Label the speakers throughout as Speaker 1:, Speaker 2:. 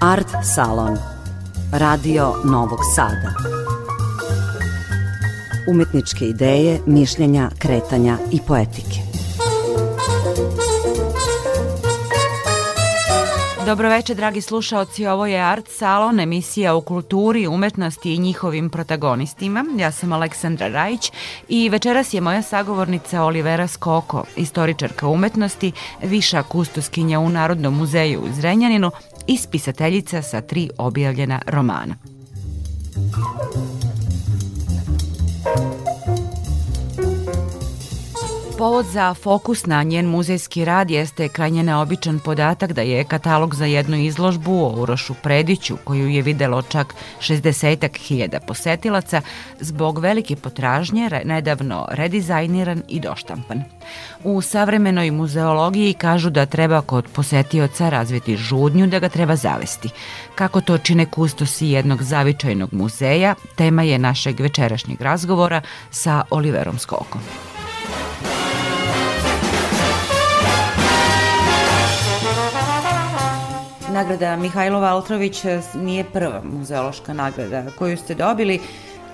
Speaker 1: Art Salon. Radio Novog Sada. Umetničke ideje, mišljenja, kretanja i poetike.
Speaker 2: Dobroveče, dragi slušaoci, ovo je Art Salon, emisija o kulturi, umetnosti i njihovim protagonistima. Ja sam Aleksandra Rajić i večeras je moja sagovornica Olivera Skoko, istoričarka umetnosti, viša kustoskinja u Narodnom muzeju u Zrenjaninu i spisateljica sa tri objavljena romana. Povod za fokus na njen muzejski rad jeste krajnje neobičan podatak da je katalog za jednu izložbu o Urošu Prediću, koju je videlo čak 60 hiljada posetilaca, zbog velike potražnje nedavno redizajniran i doštampan. U savremenoj muzeologiji kažu da treba kod posetioca razviti žudnju da ga treba zavesti. Kako to čine kustosi jednog zavičajnog muzeja, tema je našeg večerašnjeg razgovora sa Oliverom Skokom. Nagrada Mihajlova Altrović nije prva muzeološka nagrada koju ste dobili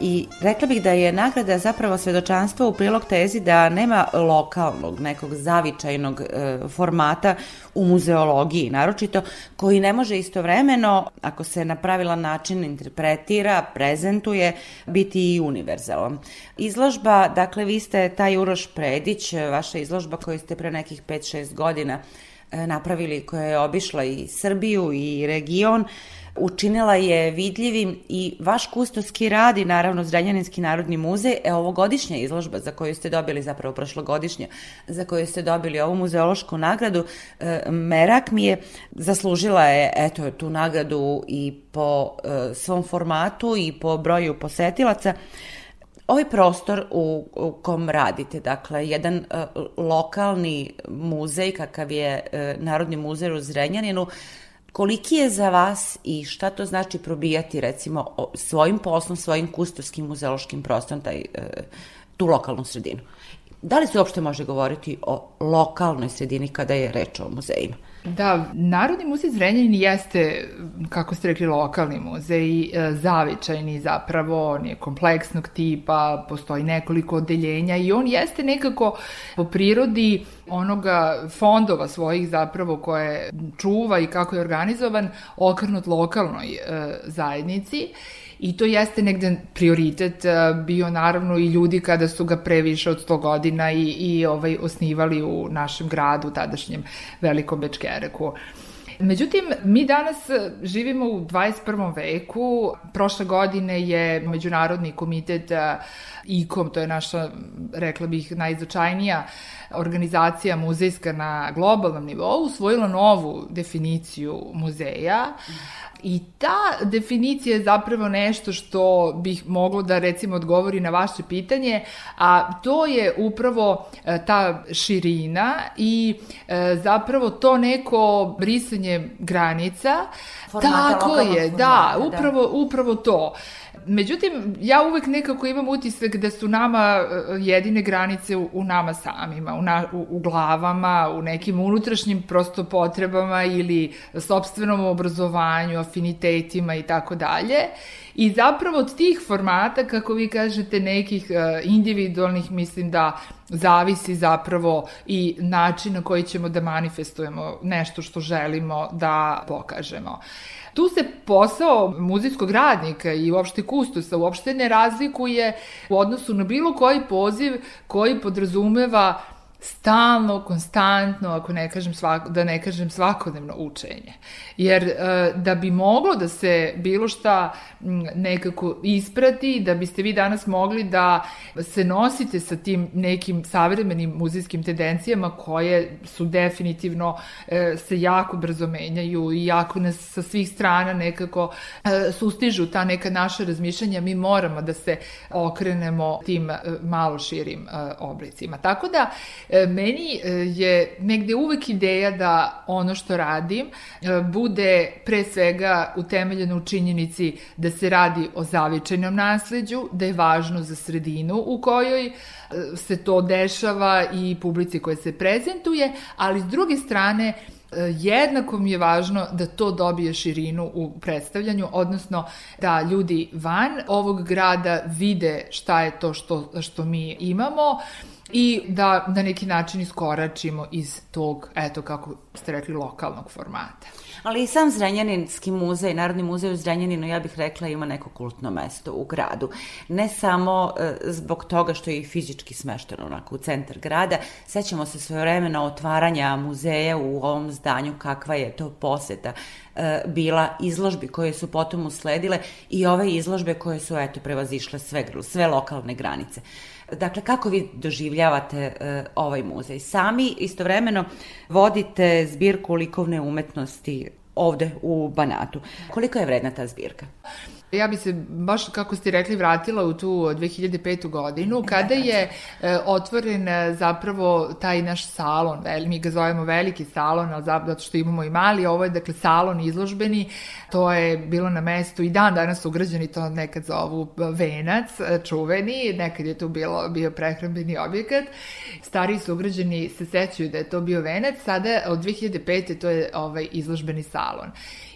Speaker 2: i rekla bih da je nagrada zapravo svedočanstvo u prilog tezi da nema lokalnog, nekog zavičajnog e, formata u muzeologiji, naročito koji ne može istovremeno, ako se na pravilan način interpretira, prezentuje, biti i univerzalan. Izložba, dakle, vi ste taj Uroš Predić, vaša izložba koju ste pre nekih 5-6 godina E, napravili, koja je obišla i Srbiju i region, učinila je vidljivim i vaš kustoski rad i naravno Zrenjaninski narodni muzej, e ovogodišnja izložba za koju ste dobili, zapravo prošlogodišnja, za koju ste dobili ovu muzeološku nagradu, e, Merak mi je zaslužila je eto tu nagradu i po e, svom formatu i po broju posetilaca. Ovaj prostor u, u kom radite, dakle, jedan uh, lokalni muzej kakav je uh, Narodni muzej u Zrenjaninu, koliki je za vas i šta to znači probijati recimo svojim poslom, svojim kustovskim muzeološkim prostorom, taj, uh, tu lokalnu sredinu? Da li se uopšte može govoriti o lokalnoj sredini kada je reč o muzejima?
Speaker 3: Da, Narodni muzej Zrenjanin jeste, kako ste rekli, lokalni muzej, e, zavičajni zapravo, on je kompleksnog tipa, postoji nekoliko odeljenja i on jeste nekako po prirodi onoga fondova svojih zapravo koje čuva i kako je organizovan okrenut lokalnoj e, zajednici I to jeste negde prioritet e, bio naravno i ljudi kada su ga previše od 100 godina i, i ovaj, osnivali u našem gradu, tadašnjem Velikom Bečkereku. Međutim, mi danas živimo u 21. veku. Prošle godine je Međunarodni komitet e, ICOM, to je naša, rekla bih, najznačajnija organizacija muzejska na globalnom nivou, usvojila novu definiciju muzeja. I ta definicija je zapravo nešto što bih moglo da recimo odgovori na vaše pitanje, a to je upravo e, ta širina i e, zapravo to neko brisanje granica.
Speaker 2: Formata
Speaker 3: Tako je, da, da, upravo, da. upravo to. Međutim, ja uvek nekako imam utisak da su nama e, jedine granice u, u nama samima, u, na, u, u glavama, u nekim unutrašnjim prosto potrebama ili sobstvenom obrazovanju, afinitetima i tako dalje. I zapravo od tih formata, kako vi kažete, nekih uh, individualnih, mislim da zavisi zapravo i način na koji ćemo da manifestujemo nešto što želimo da pokažemo. Tu se posao muzijskog radnika i uopšte kustosa uopšte ne razlikuje u odnosu na bilo koji poziv koji podrazumeva stalno, konstantno, ako ne kažem svako, da ne kažem svakodnevno učenje. Jer e, da bi moglo da se bilo šta nekako isprati, da biste vi danas mogli da se nosite sa tim nekim savremenim muzijskim tendencijama koje su definitivno e, se jako brzo menjaju i jako nas sa svih strana nekako e, sustižu ta neka naša razmišljanja, mi moramo da se okrenemo tim malo širim oblicima. Tako da meni e, je negde uvek ideja da ono što radim e, bude pre svega utemeljeno u činjenici da se radi o zavičajnom nasleđu, da je važno za sredinu u kojoj se to dešava i publici koja se prezentuje, ali s druge strane jednako mi je važno da to dobije širinu u predstavljanju, odnosno da ljudi van ovog grada vide šta je to što, što mi imamo i da na neki način iskoračimo iz tog, eto kako ste rekli, lokalnog formata.
Speaker 2: Ali i sam Zrenjaninski muzej, Narodni muzej u Zrenjaninu, ja bih rekla, ima neko kultno mesto u gradu. Ne samo e, zbog toga što je i fizički smešteno onako u centar grada, sećamo se svoje vremena otvaranja muzeja u ovom zdanju, kakva je to poseta bila izložbi koje su potom usledile i ove izložbe koje su eto prevazišle sve, sve lokalne granice. Dakle, kako vi doživljavate uh, ovaj muzej? Sami istovremeno vodite zbirku likovne umetnosti ovde u Banatu. Koliko je vredna ta zbirka?
Speaker 3: Ja bi se, baš kako ste rekli, vratila u tu 2005. godinu, kada je e, otvoren e, zapravo taj naš salon, mi ga zovemo veliki salon, ali zato što imamo i mali, ovo je dakle salon izložbeni, to je bilo na mestu i dan danas ugrađeni, to nekad zovu venac, e, čuveni, nekad je tu bilo, bio prehrambeni objekat, stari su ugrađeni se sećaju da je to bio venac, sada od 2005. to je ovaj izložbeni salon.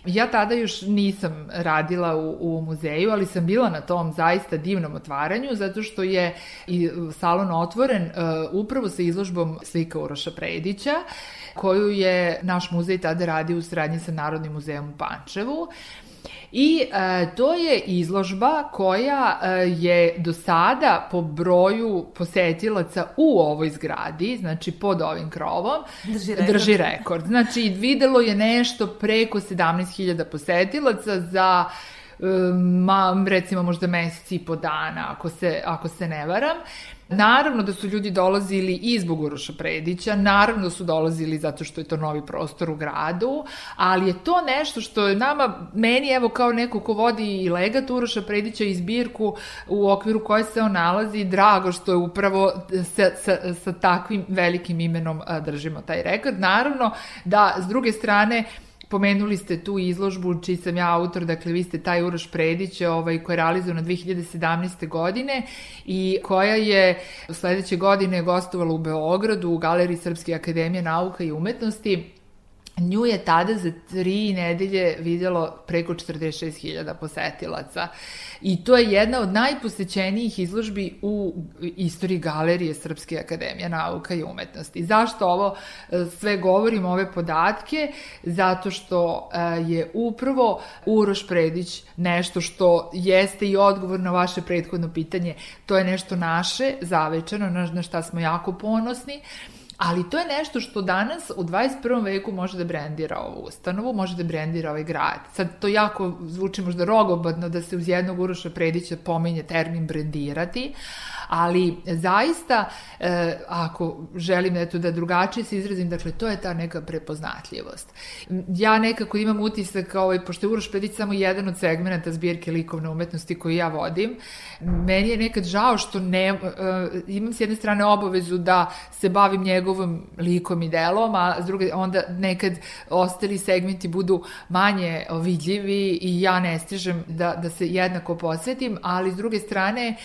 Speaker 3: Ja tada još nisam radila u, u muzeju, ali sam bila na tom zaista divnom otvaranju, zato što je i salon otvoren uh, upravo sa izložbom slika Uroša Predića, koju je naš muzej tada radio u sradnji sa Narodnim muzejom u Pančevu. I e, to je izložba koja e, je do sada po broju posetilaca u ovoj zgradi, znači pod ovim krovom,
Speaker 2: drži rekord.
Speaker 3: Drži rekord. Znači videlo je nešto preko 17.000 posetilaca za ma, recimo možda meseci i po dana, ako se, ako se ne varam. Naravno da su ljudi dolazili i zbog Uroša Predića, naravno da su dolazili zato što je to novi prostor u gradu, ali je to nešto što je nama, meni evo kao neko ko vodi i legat Uroša Predića i zbirku u okviru koje se on nalazi, drago što je upravo sa, sa, sa takvim velikim imenom držimo taj rekord. Naravno da s druge strane Pomenuli ste tu izložbu čiji sam ja autor, dakle vi ste taj Uroš Predić ovaj, koja je realizovana 2017. godine i koja je sledeće godine gostovala u Beogradu u Galeriji Srpske akademije nauka i umetnosti Nju je tada za tri nedelje videlo preko 46.000 posetilaca. I to je jedna od najposećenijih izložbi u istoriji galerije Srpske akademije nauka i umetnosti. Zašto ovo e, sve govorim, ove podatke? Zato što e, je upravo Uroš Predić nešto što jeste i odgovor na vaše prethodno pitanje. To je nešto naše, zavečano, na šta smo jako ponosni ali to je nešto što danas u 21. veku može da brendira ovu ustanovu, može da brendira ovaj grad. Sad to jako zvuči možda rogobadno da se uz jednog Uroša Predića pominje termin brendirati, ali zaista e, ako želim eto da drugačije se izrazim, dakle to je ta neka prepoznatljivost. Ja nekako imam utisak, ovaj, pošto je Uroš Pedić samo jedan od segmenta zbirke likovne umetnosti koju ja vodim, meni je nekad žao što ne, e, imam s jedne strane obavezu da se bavim njegovom likom i delom, a s druge onda nekad ostali segmenti budu manje vidljivi i ja ne stižem da, da se jednako posvetim, ali s druge strane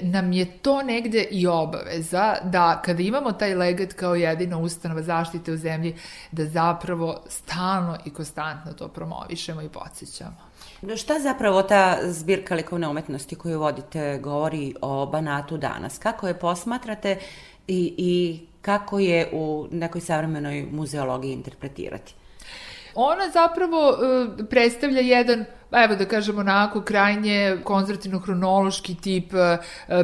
Speaker 3: nam je to negde i obaveza da kada imamo taj legat kao jedina ustanova zaštite u zemlji, da zapravo stalno i konstantno to promovišemo i podsjećamo.
Speaker 2: Šta zapravo ta zbirka likovne umetnosti koju vodite govori o Banatu danas? Kako je posmatrate i, i kako je u nekoj savremenoj muzeologiji interpretirati?
Speaker 3: Ona zapravo uh, predstavlja jedan evo da kažemo onako krajnje konzervativno-hronološki tip e,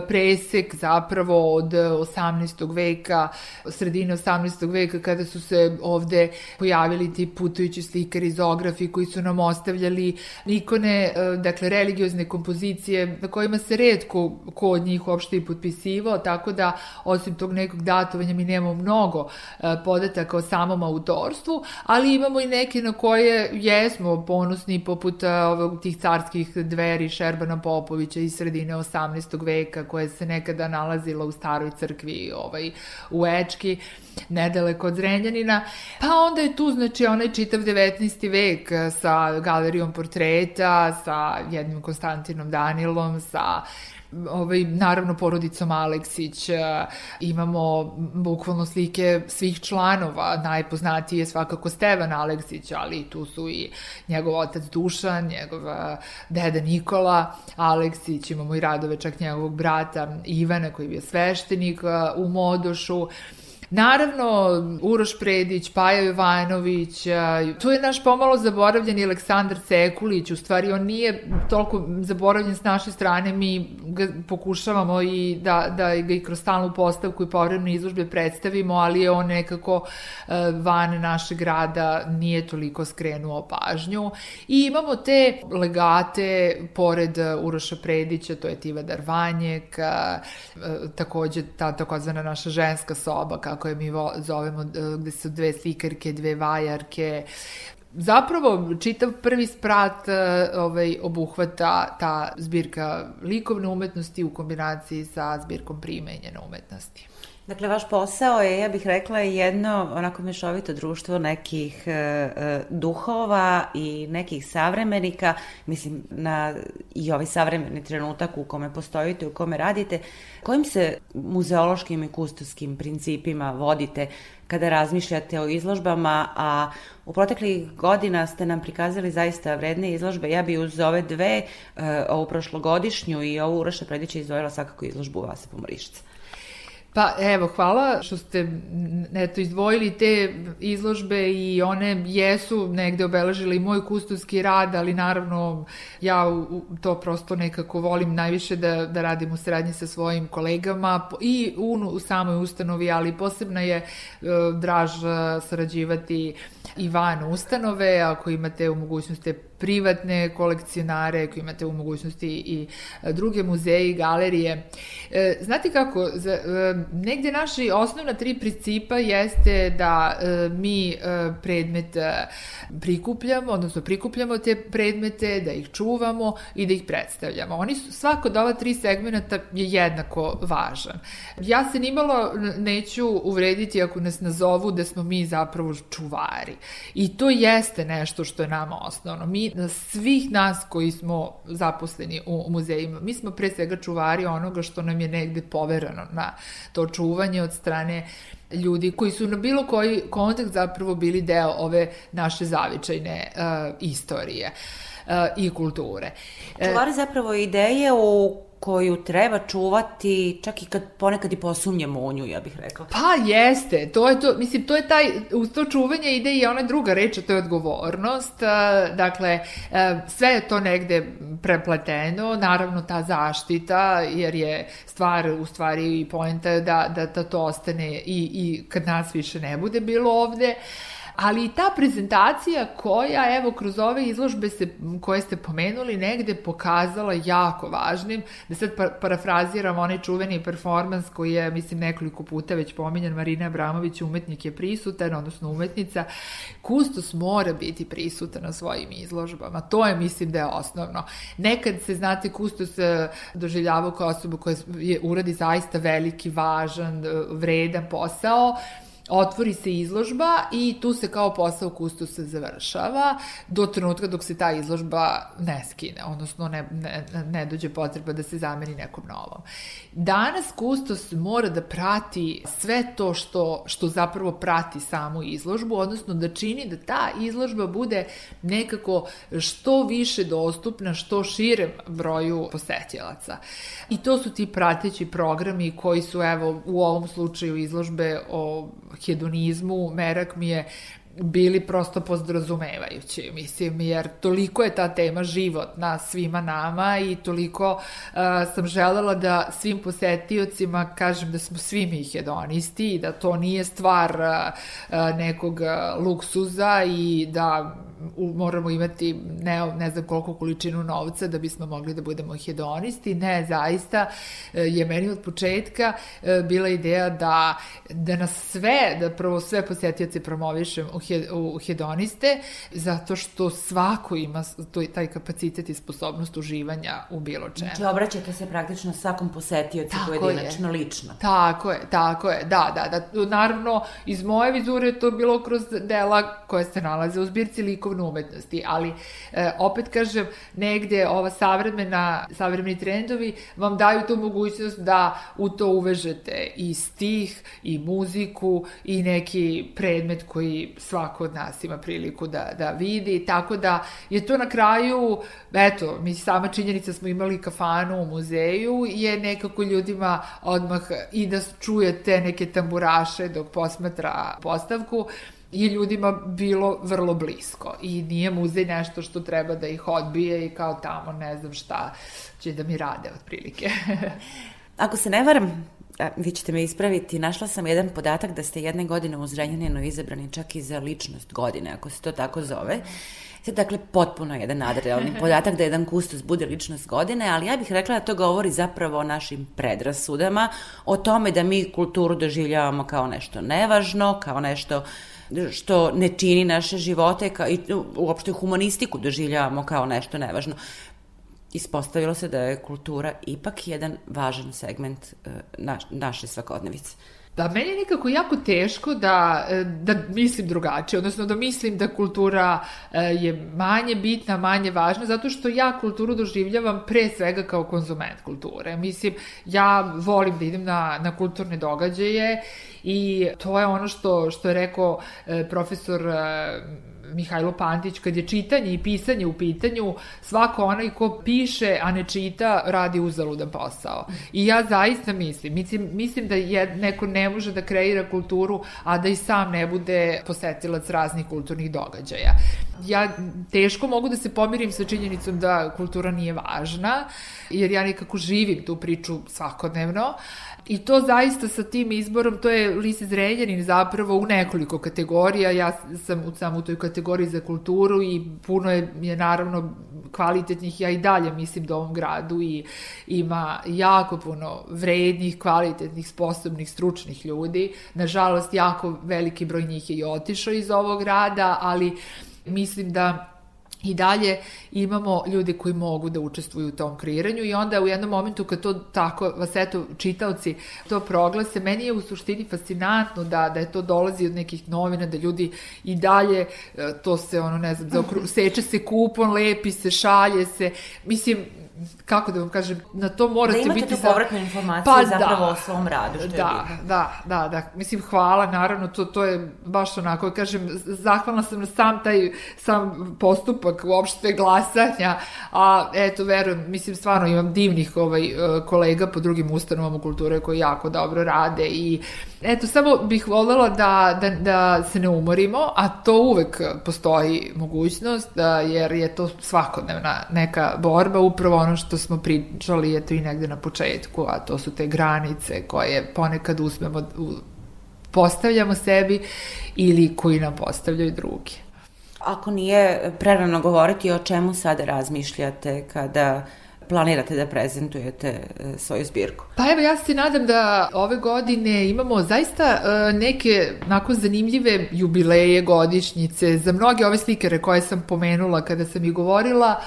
Speaker 3: presek zapravo od 18. veka, sredine 18. veka kada su se ovde pojavili ti putujući slikari, izografi koji su nam ostavljali ikone, e, dakle religiozne kompozicije na kojima se redko ko od njih uopšte i potpisivao, tako da osim tog nekog datovanja mi nemamo mnogo e, podataka o samom autorstvu, ali imamo i neke na koje jesmo ponosni poput ovog tih carskih dveri Šerbana Popovića iz sredine 18. veka koje se nekada nalazila u staroj crkvi ovaj, u Ečki nedaleko od Zrenjanina. Pa onda je tu, znači, onaj čitav 19. vek sa galerijom portreta, sa jednim Konstantinom Danilom, sa ovaj, naravno porodicom Aleksić, imamo bukvalno slike svih članova, najpoznatiji je svakako Stevan Aleksić, ali tu su i njegov otac Dušan, njegov deda Nikola Aleksić, imamo i radove čak njegovog brata Ivana koji je bio sveštenik u Modošu, Naravno, Uroš Predić, Paja Jovanović, tu je naš pomalo zaboravljen Aleksandar Sekulić, u stvari on nije toliko zaboravljen s naše strane, mi ga pokušavamo i da, da ga i kroz stalnu postavku i povremne izložbe predstavimo, ali je on nekako van našeg grada nije toliko skrenuo pažnju. I imamo te legate pored Uroša Predića, to je Tiva Darvanjek, takođe ta takozvana naša ženska soba, kako koje mi zovemo, e, gde su dve slikarke, dve vajarke, Zapravo, čitav prvi sprat e, ovaj, obuhvata ta zbirka likovne umetnosti u kombinaciji sa zbirkom primenjene umetnosti.
Speaker 2: Dakle, vaš posao je, ja bih rekla, jedno onako mešovito društvo nekih e, e, duhova i nekih savremenika, mislim na i ovaj savremeni trenutak u kome postojite, u kome radite, kojim se muzeološkim i kustovskim principima vodite kada razmišljate o izložbama, a u proteklih godina ste nam prikazali zaista vredne izložbe. Ja bi uz ove dve, e, ovu prošlogodišnju i ovu Uroša Predića izdvojila svakako izložbu Vase Pomorišca.
Speaker 3: Pa evo, hvala što ste eto, izdvojili te izložbe i one jesu negde obeležile i moj kustovski rad, ali naravno ja to prosto nekako volim najviše da, da radim u srednji sa svojim kolegama i u, u samoj ustanovi, ali posebno je e, draž sarađivati i van ustanove, ako imate u mogućnosti privatne kolekcionare, koji imate u mogućnosti i e, druge muzeje i galerije. E, znate kako, za, e, negde naši osnovna tri principa jeste da mi predmet prikupljamo, odnosno prikupljamo te predmete, da ih čuvamo i da ih predstavljamo. Oni su, svako od ova tri segmenta je jednako važan. Ja se nimalo neću uvrediti ako nas nazovu da smo mi zapravo čuvari. I to jeste nešto što je nama osnovno. Mi svih nas koji smo zaposleni u muzejima. Mi smo pre svega čuvari onoga što nam je negde poverano na to čuvanje od strane ljudi koji su na bilo koji kontakt zapravo bili deo ove naše zavičajne uh, istorije uh, i kulture.
Speaker 2: Čuvari zapravo ideje u koju treba čuvati, čak i kad ponekad i posumnjamo u nju, ja bih rekla.
Speaker 3: Pa jeste, to je to, mislim, to je taj, uz to čuvanje ide i ona druga reč, a to je odgovornost. Dakle, sve je to negde prepleteno, naravno ta zaštita, jer je stvar, u stvari i poenta da, da, da to ostane i, i kad nas više ne bude bilo ovde. Ali i ta prezentacija koja, evo, kroz ove izložbe se, koje ste pomenuli, negde pokazala jako važnim, da sad parafraziram onaj čuveni performans koji je, mislim, nekoliko puta već pominjan, Marina Abramović, umetnik je prisutan, odnosno umetnica, kustos mora biti prisutan na svojim izložbama. To je, mislim, da je osnovno. Nekad se, znate, kustos e, doživljavao kao osobu koja je uradi zaista veliki, važan, e, vredan posao, otvori se izložba i tu se kao posao kustosa završava do trenutka dok se ta izložba ne skine, odnosno ne, ne, ne dođe potreba da se zameni nekom novom. Danas kustos mora da prati sve to što, što zapravo prati samu izložbu, odnosno da čini da ta izložba bude nekako što više dostupna, što širem broju posetjelaca. I to su ti prateći programi koji su, evo, u ovom slučaju izložbe o hedonizmu, merak mi je bili prosto pozdrazumevajući, mislim, jer toliko je ta tema životna svima nama i toliko uh, sam želela da svim posetiocima kažem da smo svi mi hedonisti i da to nije stvar uh, nekog luksuza i da moramo imati ne, ne znam koliko količinu novca da bismo mogli da budemo hedonisti. Ne, zaista e, je meni od početka e, bila ideja da, da nas sve, da prvo sve posjetioce promovišem u, he, u hedoniste, zato što svako ima to, taj kapacitet i sposobnost uživanja u bilo čemu.
Speaker 2: Znači, obraćate se praktično svakom posetiocu pojedinačno, je. lično.
Speaker 3: Tako je, tako je, da, da, da. Naravno, iz moje vizure to bilo kroz dela koje se nalaze u zbirci likova likovne umetnosti, ali e, opet kažem, negde ova savremena, savremeni trendovi vam daju tu mogućnost da u to uvežete i stih, i muziku, i neki predmet koji svako od nas ima priliku da, da vidi, tako da je to na kraju, eto, mi sama činjenica smo imali kafanu u muzeju, je nekako ljudima odmah i da čujete neke tamburaše dok posmatra postavku, je ljudima bilo vrlo blisko i nije muzej nešto što treba da ih odbije i kao tamo ne znam šta će da mi rade otprilike.
Speaker 2: Ako se ne varam, vi ćete me ispraviti, našla sam jedan podatak da ste jedne godine u Zrenjaninu izabrani čak i za ličnost godine, ako se to tako zove. Sve, dakle, potpuno jedan nadrealni podatak da jedan kustos bude ličnost godine, ali ja bih rekla da to govori zapravo o našim predrasudama, o tome da mi kulturu doživljavamo kao nešto nevažno, kao nešto što ne čini naše živote kao, i uopšte humanistiku doživljavamo kao nešto nevažno. Ispostavilo se da je kultura ipak jedan važan segment uh, naš, naše svakodnevice.
Speaker 3: Da, meni je nekako jako teško da, e, da mislim drugačije, odnosno da mislim da kultura e, je manje bitna, manje važna, zato što ja kulturu doživljavam pre svega kao konzument kulture. Mislim, ja volim da idem na, na kulturne događaje i to je ono što, što je rekao e, profesor Mihajlo Pantić, kad je čitanje i pisanje u pitanju, svako onaj ko piše, a ne čita, radi uzaludan posao. I ja zaista mislim, mislim, mislim da je, neko ne može da kreira kulturu, a da i sam ne bude posetilac raznih kulturnih događaja. Ja teško mogu da se pomirim sa činjenicom da kultura nije važna, jer ja nekako živim tu priču svakodnevno, I to zaista sa tim izborom, to je Lise Zrenjanin zapravo u nekoliko kategorija, ja sam u, sam u toj kategoriji za kulturu i puno je, je naravno kvalitetnih, ja i dalje mislim da ovom gradu i ima jako puno vrednih, kvalitetnih, sposobnih, stručnih ljudi. Nažalost, jako veliki broj njih je i otišao iz ovog grada, ali mislim da i dalje imamo ljude koji mogu da učestvuju u tom kreiranju i onda u jednom momentu kad to tako vas eto čitaoci to proglase, meni je u suštini fascinantno da, da je to dolazi od nekih novina, da ljudi i dalje e, to se ono ne znam, zaokru, seče se kupon, lepi se, šalje se, mislim kako da vam kažem, na to morate biti... Da
Speaker 2: imate biti tu povratnu informaciju pa, zapravo da, o svom radu, što
Speaker 3: da,
Speaker 2: je bitno.
Speaker 3: Da, da, da, mislim, hvala, naravno, to, to je baš onako, kažem, zahvalna sam na sam taj, sam postupak uopšte glasanja, a eto, verujem, mislim, stvarno imam divnih ovaj, e, kolega po drugim ustanovama kulture koji jako dobro rade i eto, samo bih voljela da, da, da se ne umorimo, a to uvek postoji mogućnost, da, jer je to svakodnevna neka borba, upravo ono što smo pričali je to i negde na početku, a to su te granice koje ponekad usmemo, postavljamo sebi ili koji nam postavljaju drugi.
Speaker 2: Ako nije prerano govoriti o čemu sada razmišljate kada planirate da prezentujete e, svoju zbirku?
Speaker 3: Pa evo, ja se nadam da ove godine imamo zaista e, neke nakon zanimljive jubileje, godišnjice, za mnoge ove slikare koje sam pomenula kada sam i govorila,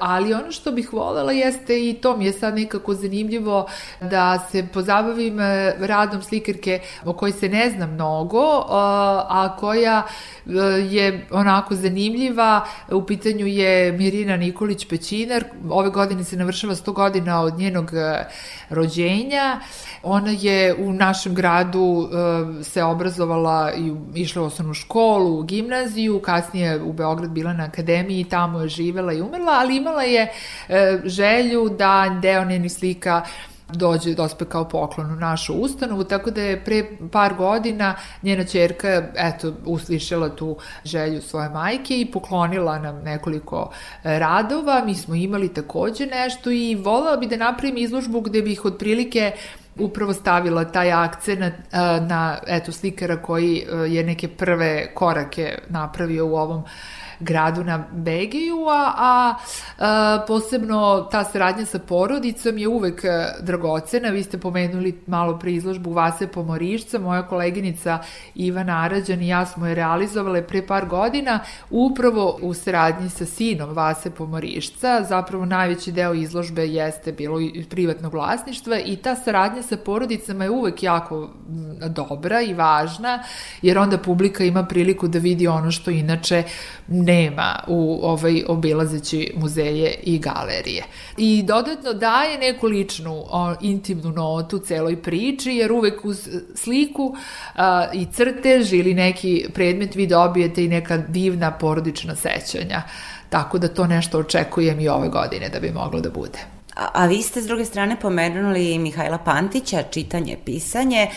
Speaker 3: ali ono što bih volela jeste i to mi je sad nekako zanimljivo da se pozabavim e, radom slikarke o kojoj se ne zna mnogo, a koja e, je onako zanimljiva. U pitanju je Mirina Nikolić Pećinar. Ove godine se navršava 100 godina od njenog e, rođenja. Ona je u našem gradu se obrazovala i išla u osnovnu školu, u gimnaziju, kasnije u Beograd bila na akademiji, tamo je živela i umrla, ali ima imala je e, želju da deo njenih slika dođe, dospe kao poklon u našu ustanovu, tako da je pre par godina njena čerka, eto, uslišala tu želju svoje majke i poklonila nam nekoliko e, radova. Mi smo imali takođe nešto i volela bi da napravim izložbu gde bih otprilike upravo stavila taj akcent na, na eto, slikara koji e, je neke prve korake napravio u ovom gradu na Begeju, a, a, posebno ta saradnja sa porodicom je uvek e, dragocena. Vi ste pomenuli malo pre izložbu Vase Pomorišca, moja koleginica Ivana Arađan i ja smo je realizovale pre par godina upravo u saradnji sa sinom Vase Pomorišca. Zapravo najveći deo izložbe jeste bilo privatnog vlasništva i ta saradnja sa porodicama je uvek jako dobra i važna, jer onda publika ima priliku da vidi ono što inače ne nema u ovaj obilazeći muzeje i galerije. I dodatno daje neku ličnu o, intimnu notu celoj priči, jer uvek uz sliku a, i crtež ili neki predmet vi dobijete i neka divna porodična sećanja. Tako da to nešto očekujem i ove godine da bi moglo da bude.
Speaker 2: A, a vi ste s druge strane pomenuli Mihajla Pantića, čitanje, pisanje.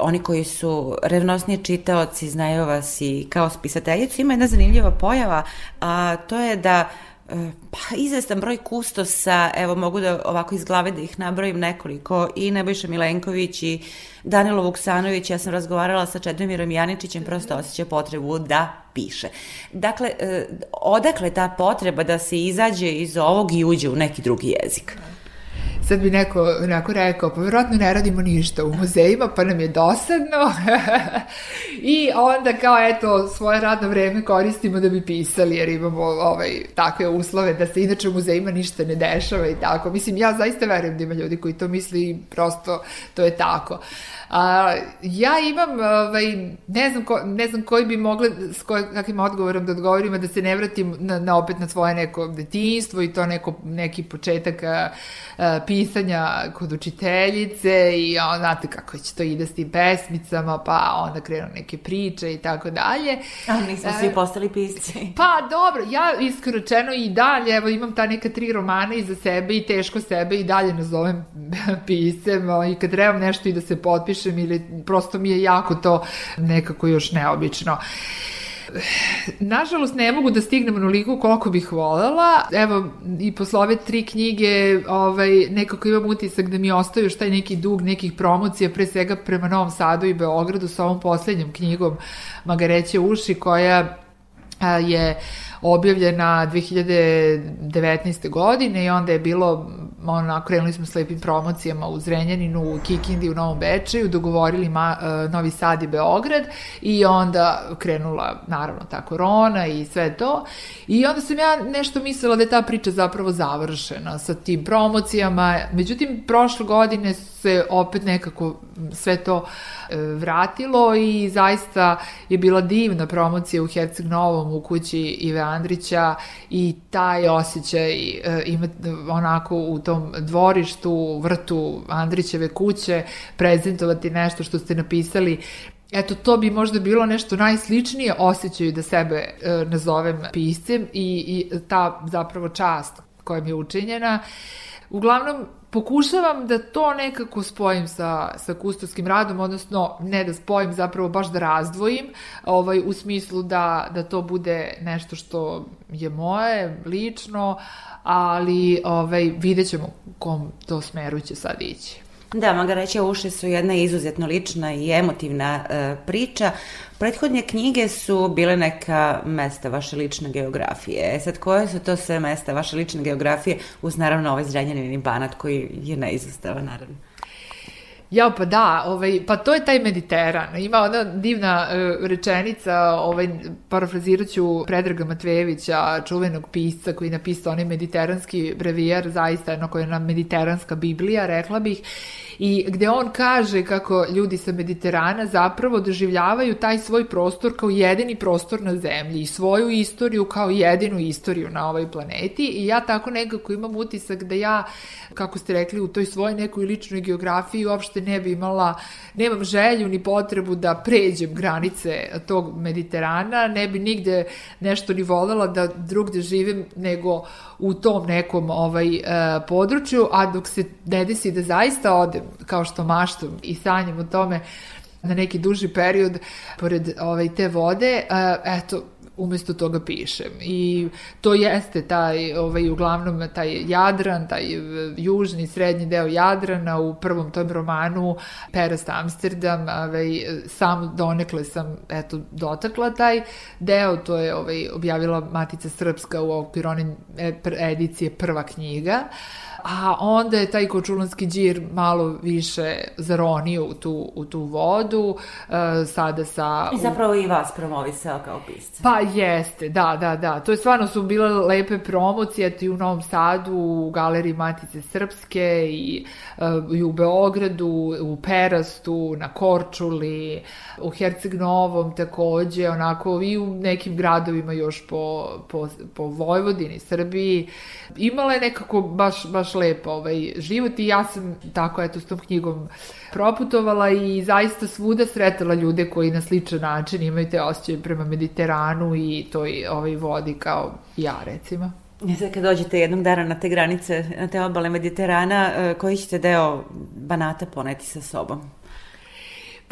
Speaker 2: Oni koji su revnosniji čitaoci znaju vas i kao spisateljicu. Ima jedna zanimljiva pojava, a to je da e, pa izvestan broj kustosa, evo mogu da ovako iz glave da ih nabrojim nekoliko, i Nebojša Milenković i Danilo Vuksanović, ja sam razgovarala sa Čedomirom Janičićem, prosto osjeća potrebu da piše. Dakle, e, odakle ta potreba da se izađe iz ovog i uđe u neki drugi jezik?
Speaker 3: Sad bi neko onako rekao, pa vjerojatno ne radimo ništa u muzejima, pa nam je dosadno. I onda kao, eto, svoje radno vreme koristimo da bi pisali, jer imamo ovaj, takve uslove da se inače u muzejima ništa ne dešava i tako. Mislim, ja zaista verujem da ima ljudi koji to misli i prosto to je tako. A, ja imam, ovaj, ne, znam ko, ne znam koji bi mogle, s koj, kakvim odgovorom da odgovorim, da se ne vratim na, na opet na svoje neko detinjstvo i to neko, neki početak a, a, pisanja kod učiteljice i on, znate kako će to ide s tim pesmicama, pa onda krenu neke priče i tako dalje.
Speaker 2: A nismo svi postali pisci.
Speaker 3: Pa dobro, ja iskročeno i dalje, evo imam ta neka tri romana iza sebe i teško sebe i dalje nazovem piscem i kad trebam nešto i da se potpišem ili prosto mi je jako to nekako još neobično. Nažalost, ne mogu da stignem onoliko koliko bih volela. Evo, i posle ove tri knjige ovaj, nekako imam utisak da mi ostaju još taj neki dug nekih promocija, pre svega prema Novom Sadu i Beogradu sa ovom poslednjom knjigom Magareće uši, koja je objavljena 2019. godine i onda je bilo ono, krenuli smo s lepim promocijama u Zrenjaninu, u Kikindi, u Novom Bečeju, dogovorili ma, uh, Novi Sad i Beograd i onda krenula naravno ta korona i sve to. I onda sam ja nešto mislila da je ta priča zapravo završena sa tim promocijama, međutim prošle godine se opet nekako sve to uh, vratilo i zaista je bila divna promocija u Herceg Novom u kući Ive Andrića i taj osjećaj uh, ima onako u tom dvorištu, vrtu Andrićeve kuće, prezentovati nešto što ste napisali Eto, to bi možda bilo nešto najsličnije osjećaju da sebe e, nazovem piscem i, i ta zapravo čast koja mi je učinjena. Uglavnom, pokušavam da to nekako spojim sa, sa kustoskim radom, odnosno ne da spojim, zapravo baš da razdvojim, ovaj, u smislu da, da to bude nešto što je moje, lično, ali ovaj, vidjet ćemo u kom to smeru će sad ići.
Speaker 2: Da, Magareće uši su jedna izuzetno lična i emotivna e, priča. Prethodne knjige su bile neka mesta vaše lične geografije. E sad, koje su to sve mesta vaše lične geografije uz naravno ovaj Zrenjanin i Banat koji je neizostavan, naravno?
Speaker 3: Ja, pa da, ovaj, pa to je taj Mediteran. Ima ona divna uh, rečenica, ovaj, parafrazirat ću Predraga Matvejevića, čuvenog pisca koji je napisao onaj mediteranski brevijar, zaista jedno koja je na mediteranska Biblija, rekla bih, i gde on kaže kako ljudi sa Mediterana zapravo doživljavaju taj svoj prostor kao jedini prostor na zemlji i svoju istoriju kao jedinu istoriju na ovoj planeti i ja tako nekako imam utisak da ja, kako ste rekli, u toj svojoj nekoj ličnoj geografiji uopšte ne bi imala, nemam želju ni potrebu da pređem granice tog Mediterana, ne bi nigde nešto ni volela da drugde živim nego u tom nekom ovaj, uh, području, a dok se ne desi da zaista odem, kao što maštam i sanjam o tome, na neki duži period pored ovaj, te vode, uh, eto, umesto toga pišem. I to jeste taj, ovaj, uglavnom taj Jadran, taj južni, srednji deo Jadrana u prvom tom romanu Perast Amsterdam, ovaj, sam donekle sam eto, dotakla taj deo, to je ovaj, objavila Matica Srpska u okviru one edicije prva knjiga. A onda je taj kočulanski džir malo više zaronio u tu, u tu vodu, uh, sada sa...
Speaker 2: I zapravo i vas promovisao kao pisca.
Speaker 3: Pa jeste, da, da, da. To je stvarno su bile lepe promocije, i u Novom Sadu, u Galeriji Matice Srpske i, uh, i u Beogradu, u Perastu, na Korčuli, u Herceg Novom takođe, onako i u nekim gradovima još po, po, po Vojvodini, Srbiji. Imala je nekako baš, baš lepo ovaj, život i ja sam tako, eto, s tom knjigom proputovala i zaista svuda sretala ljude koji na sličan način imaju te osjećaje prema Mediteranu i toj ovaj vodi kao ja, recimo.
Speaker 2: I sad kad dođete jednog dana na te granice, na te obale Mediterana, e, koji ćete deo Banata poneti sa sobom?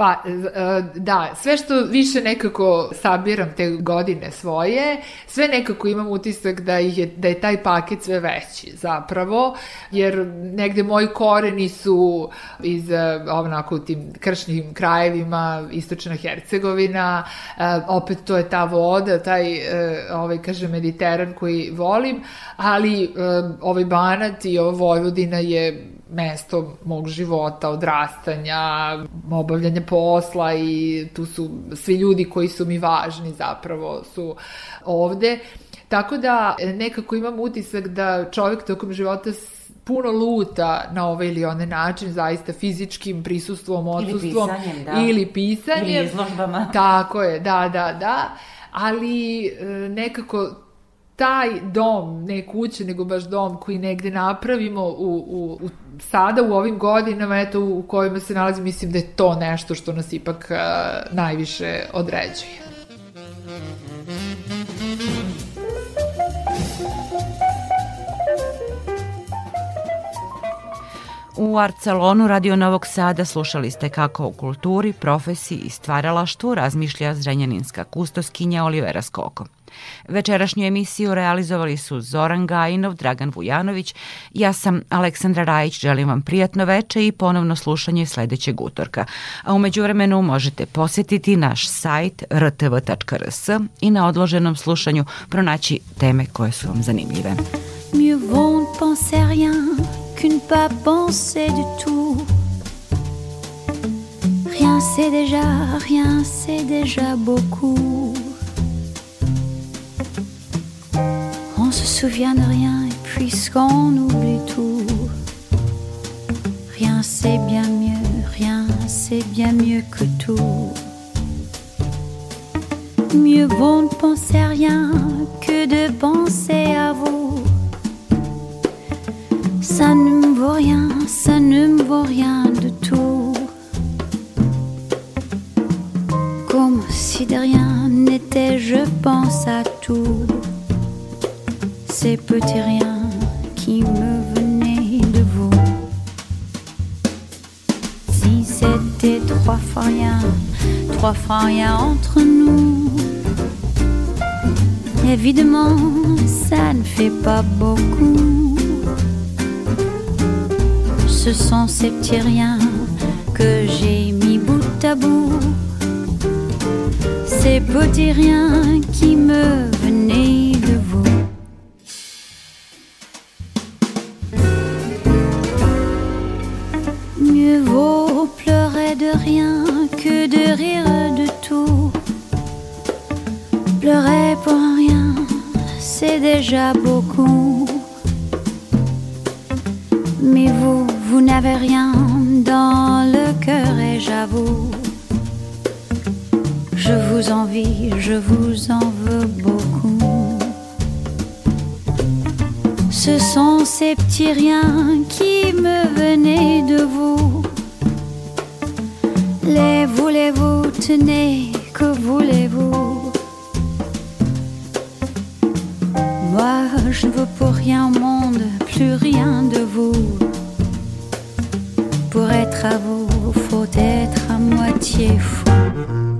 Speaker 3: Pa, e, da, sve što više nekako sabiram te godine svoje, sve nekako imam utisak da, je, da je taj paket sve veći zapravo, jer negde moji koreni su iz e, onako u tim kršnim krajevima, istočna Hercegovina, e, opet to je ta voda, taj, ovaj, kaže, Mediteran koji volim, ali ovaj Banat i ova Vojvodina je mesto mog života, odrastanja, obavljanja posla i tu su svi ljudi koji su mi važni zapravo su ovde. Tako da nekako imam utisak da čovjek tokom života puno luta na ovaj ili onaj način, zaista fizičkim prisustvom, odsustvom.
Speaker 2: Ili pisanjem, da.
Speaker 3: Ili pisanjem.
Speaker 2: Ili izložbama.
Speaker 3: Tako je, da, da, da. Ali e, nekako taj dom, ne kuće, nego baš dom koji negde napravimo u, u, u sada u ovim godinama eto, u kojima se nalazi, mislim da je to nešto što nas ipak uh, najviše određuje.
Speaker 1: U Arcelonu Radio Novog Sada slušali ste kako o kulturi, profesiji i stvaralaštvu razmišlja zrenjaninska kustoskinja Olivera Skoko. Večerašnju emisiju realizovali su Zoran Gajinov, Dragan Vujanović, ja sam Aleksandra Rajić, želim vam prijatno veče i ponovno slušanje sledećeg utorka. A umeđu vremenu možete posetiti naš sajt rtv.rs i na odloženom slušanju pronaći teme koje su vam zanimljive. Mieux vaut penser rien qu'une pas penser du tout. Rien c'est déjà, rien c'est déjà beaucoup. Se souvient de rien et puisqu'on oublie tout, rien c'est bien mieux, rien c'est bien mieux que tout. Mieux vaut ne penser à rien que de penser à vous. Ça ne me vaut rien, ça ne me vaut rien de tout. Comme si de rien n'était, je pense à tout ces petits riens qui me venaient de vous. Si c'était trois fois rien, trois fois rien entre nous, évidemment, ça ne fait pas beaucoup. Ce sont ces petits riens que j'ai mis bout à bout. Ces petits riens qui me venaient beaucoup. Mais vous, vous n'avez rien dans le cœur et j'avoue. Je vous envie, je vous en veux beaucoup. Ce sont ces petits riens qui me venaient de vous les voulez-vous, tenez, que voulez-vous? Rien au monde, plus rien de vous. Pour être à vous, faut être à moitié fou.